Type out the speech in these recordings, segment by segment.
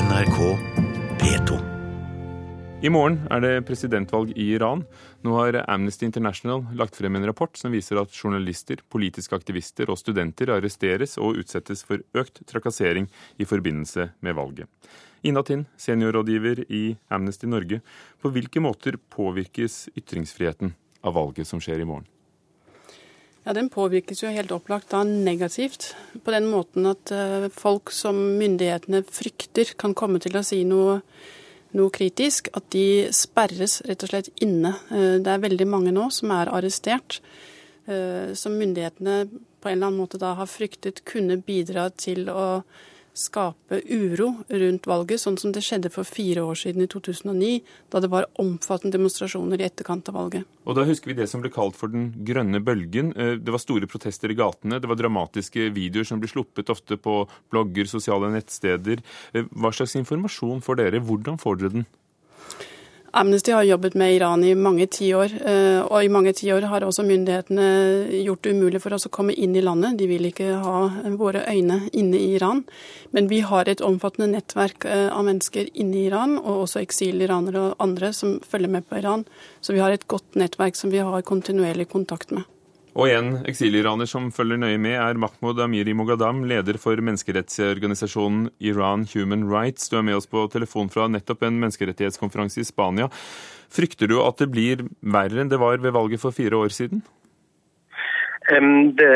NRK P2. I morgen er det presidentvalg i Iran. Nå har Amnesty International lagt frem en rapport som viser at journalister, politiske aktivister og studenter arresteres og utsettes for økt trakassering i forbindelse med valget. Ina Tind, seniorrådgiver i Amnesty Norge. På hvilke måter påvirkes ytringsfriheten av valget som skjer i morgen? Ja, Den påvirkes jo helt opplagt da negativt. På den måten at uh, folk som myndighetene frykter kan komme til å si noe, noe, kritisk, at de sperres rett og slett inne. Uh, det er veldig mange nå som er arrestert, uh, som myndighetene på en eller annen måte da har fryktet kunne bidra til å skape uro rundt valget, sånn som det skjedde for fire år siden, i 2009, da det var omfattende demonstrasjoner i etterkant av valget. Og Da husker vi det som ble kalt for den grønne bølgen. Eh, det var store protester i gatene, det var dramatiske videoer som ble sluppet ofte på blogger, sosiale nettsteder. Eh, hva slags informasjon får dere? Hvordan får dere den? Amnesty har jobbet med Iran i mange tiår, eh, og i mange tiår har også myndighetene gjort det umulig for oss å komme inn i landet. De vil ikke ha våre øyne inne i Iran. Men vi har et omfattende nettverk eh, av mennesker inne i Iran, og også eksiliranere og andre som følger med på Iran. Så vi har et godt nettverk som vi har kontinuerlig kontakt med. Og en eksiliraner som følger nøye med, er Mahmoud Amiri Mogadam, leder for menneskerettsorganisasjonen Iran Human Rights. Du er med oss på telefon fra nettopp en menneskerettighetskonferanse i Spania. Frykter du at det blir verre enn det var ved valget for fire år siden? Det,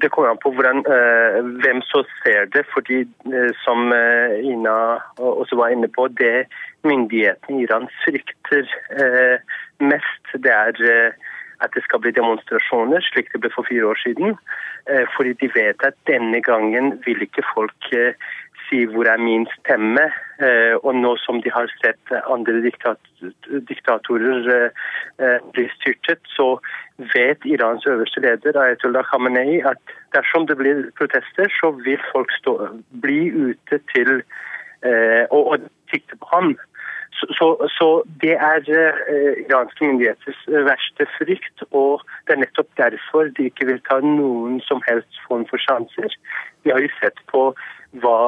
det, kommer an på hvordan, uh, hvem som ser det. fordi uh, Som uh, Ina også var inne på, det myndighetene i Iran frykter mest, det er at det skal bli demonstrasjoner, slik det ble for fire år siden. Eh, fordi de vet at denne gangen vil ikke folk eh, si hvor er min stemme. Eh, og nå som de har sett andre diktat diktatorer bli styrtet, så vet Irans øverste leder Ayatollah Khamenei at dersom det blir protester, så vil folk stå, bli ute til og, og sikte på ham. Så, så, så det er eh, iranske myndigheters eh, verste frykt, og det er nettopp derfor de ikke vil ta noen som helst form for sjanser. Vi har jo sett på hva,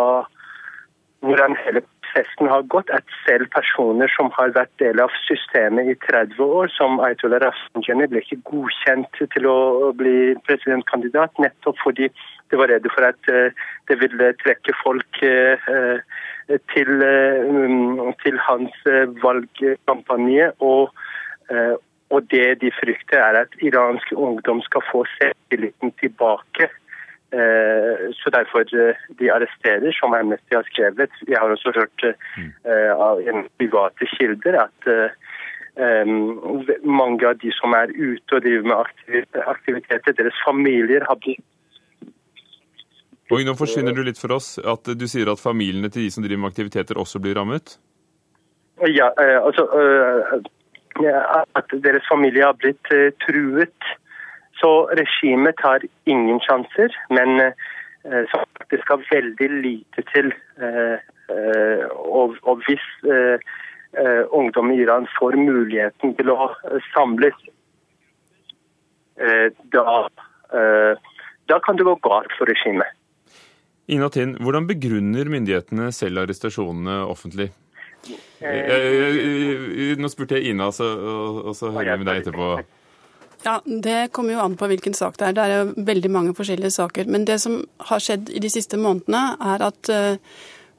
hvordan hele prosessen har gått, at selv personer som har vært del av systemet i 30 år, som Ayatollah Rafsanjani, ble ikke godkjent til å bli presidentkandidat, nettopp fordi de var redde for at uh, det ville trekke folk uh, til, eh, til hans eh, valgkampanje. Og, eh, og, det de frykter, er at iransk ungdom skal få selvtilliten tilbake. Så derfor de arresterer, som Amnesty har skrevet. Jeg har også hørt av en private kilder at mange av de som er ute og driver med aktiviteter, deres familier har blitt og Nå forsvinner du litt for oss. at Du sier at familiene til de som driver med aktiviteter også blir rammet? Ja, eh, altså eh, At deres familie har blitt eh, truet. Så regimet tar ingen sjanser. Men det skal veldig lite til. Og, og hvis ungdom i Iran får muligheten til å samles, da, da kan det gå galt for regimet. Ina Tind, hvordan begrunner myndighetene selv arrestasjonene offentlig? Eh, nå spurte jeg Ina, så, og så hører jeg med deg etterpå. Ja, Det kommer jo an på hvilken sak det er. Det er jo veldig mange forskjellige saker. Men det som har skjedd i de siste månedene, er at eh,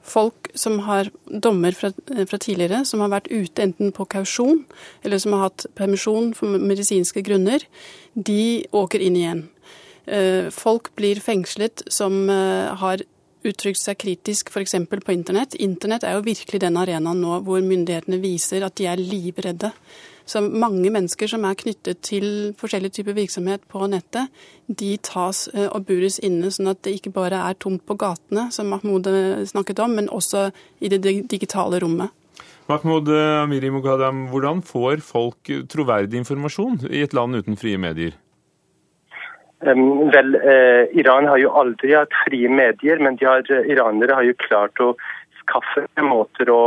folk som har dommer fra, fra, tidligere, som har vært ute enten på kausjon eller som har hatt permisjon for medisinske grunner, de åker inn igjen. Eh, folk blir fengslet som eh, har uttrykt seg kritisk f.eks. på internett. Internett er jo virkelig den arenaen nå hvor myndighetene viser at de er livredde. Så mange mennesker som er knyttet til forskjellige typer virksomhet på nettet, de tas eh, og bures inne, sånn at det ikke bare er tomt på gatene, som Mahmoud snakket om, men også i det digitale rommet. Mahmoud Amiri Moghadam, hvordan får folk troverdig informasjon i et land uten frie medier? Vel, uh, Iran har jo aldri hatt frie medier, men de har, uh, iranere har jo klart å skaffe måter å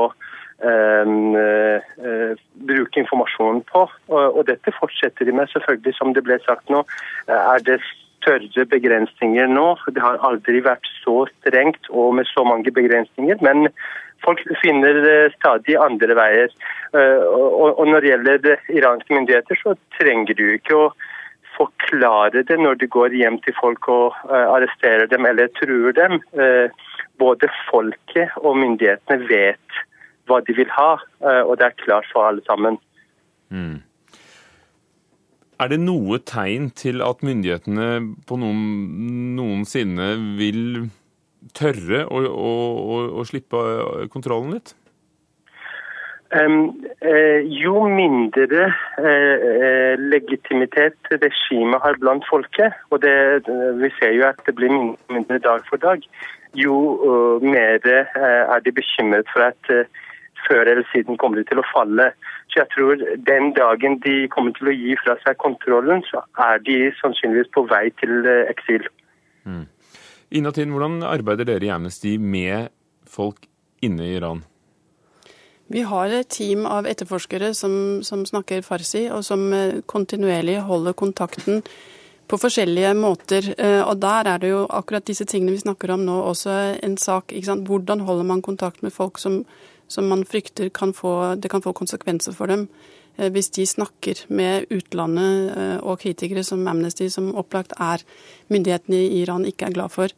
um, uh, bruke informasjon på. Og, og, dette fortsetter de med, selvfølgelig. Som det ble sagt nå, er det større begrensninger nå. Det har aldri vært så strengt og med så mange begrensninger. Men folk finner eh, stadig andre veier. Uh, og, og når det gjelder iranske myndigheter, så trenger du ikke å forklare det når de går hjem til folk og uh, arresterer dem eller truer dem. Uh, både folket og myndighetene vet hva de vil ha, uh, og det er klart for alle sammen. Mm. Er det noe tegn til at myndighetene på noen, noensinne vil tørre å, å, å, å slippe kontrollen litt? Uh, jo mindre uh, legitimitet regimet har blant folket, og det, vi ser jo at det blir mindre dag for dag, jo mer er de bekymret for at før eller siden kommer de til å falle. Så jeg tror den dagen de kommer til å gi fra seg kontrollen, så er de sannsynligvis på vei til eksil. Mm. Inatin, hvordan arbeider dere i Amnesty med folk inne i Iran? Vi har et team av etterforskere som, som, snakker farsi, og som eh, kontinuerlig holder kontakten på forskjellige måter. Eh, og der er det jo akkurat disse tingene vi snakker om nå, også en sak. Hvordan holder man kontakt med folk som, som man frykter kan få, det kan få konsekvenser for dem? Eh, hvis de snakker med utlandet og kritikere som Amnesty, som opplagt er myndighetene i Iran ikke er glad for.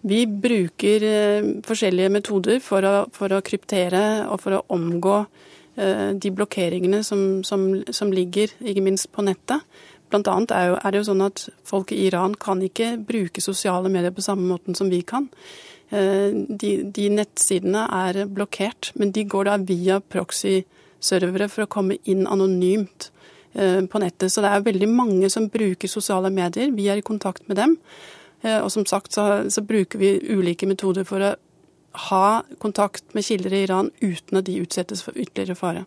Vi bruker eh, forskjellige metoder for å, for å kryptere og for å omgå eh, de blokkeringene som, som, som, ligger, ikke minst på nettet. Blant annet er, jo, er, det jo sånn at folk i Iran kan ikke bruke sosiale medier på samme måten som vi kan. Eh, de, de nettsidene er blokkert, men de går da via proxy-servere for å komme inn anonymt på nettet. Så det er veldig mange som bruker sosiale medier. Vi er i kontakt med dem. Eh, og som sagt så, så, bruker vi ulike metoder for å ha kontakt med kilder i Iran uten at de utsettes for ytterligere fare.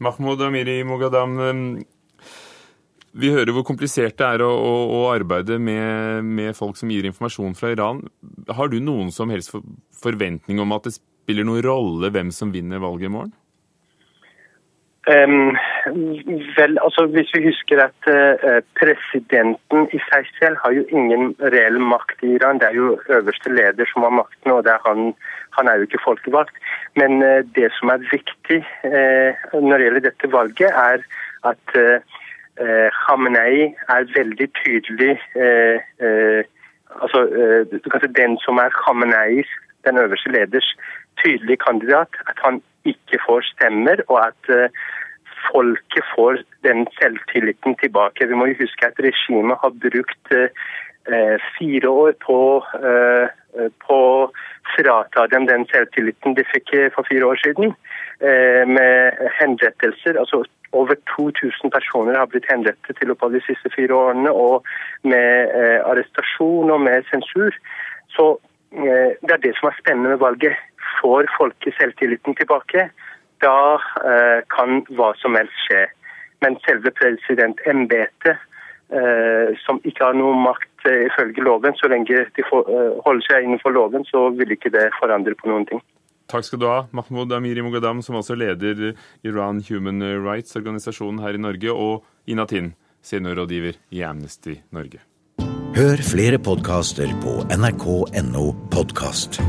Mahmoud Amiri Mogadam, eh, vi hører hvor komplisert det er å, å, å arbeide med, med, folk som gir informasjon fra Iran. Har du noen som helst forventning om at det spiller noen rolle hvem som vinner valget i morgen? Um, vel, altså Hvis vi husker at uh, presidenten i seg selv har jo ingen reell makt i Iran. Det er jo øverste leder som har makten, og er han, han, er jo ikke folkevalgt. Men uh, det som er viktig uh, når det gjelder dette valget, er at Khamenei er veldig tydelig altså Den som er Khameneis, den øverste leders, tydelig kandidat. At han ikke får stemmer, og at uh, folket får den selvtilliten tilbake. Vi må jo huske at regimet har brukt uh, fire år på, på å frata dem den selvtilliten de fikk for fire år siden, med henrettelser. altså over 2000 personer har blitt henrettet i løpet av de siste fire årene, og med arrestasjon og med sensur. Så det er det som er spennende med valget får folket selvtilliten tilbake, da eh, kan hva som helst skje. Men selve presidentembetet, eh, som ikke har noe makt eh, ifølge loven, så lenge de får, eh, holder seg innenfor loven, så vil ikke det forandre på noen ting. Takk skal du ha, Mahmoud Amiri Mogadam, som også leder Iran Human Rights-organisasjonen her i Norge, og Inatin, seniorrådgiver i Amnesty Norge. Hør flere podkaster på nrk.no podkast.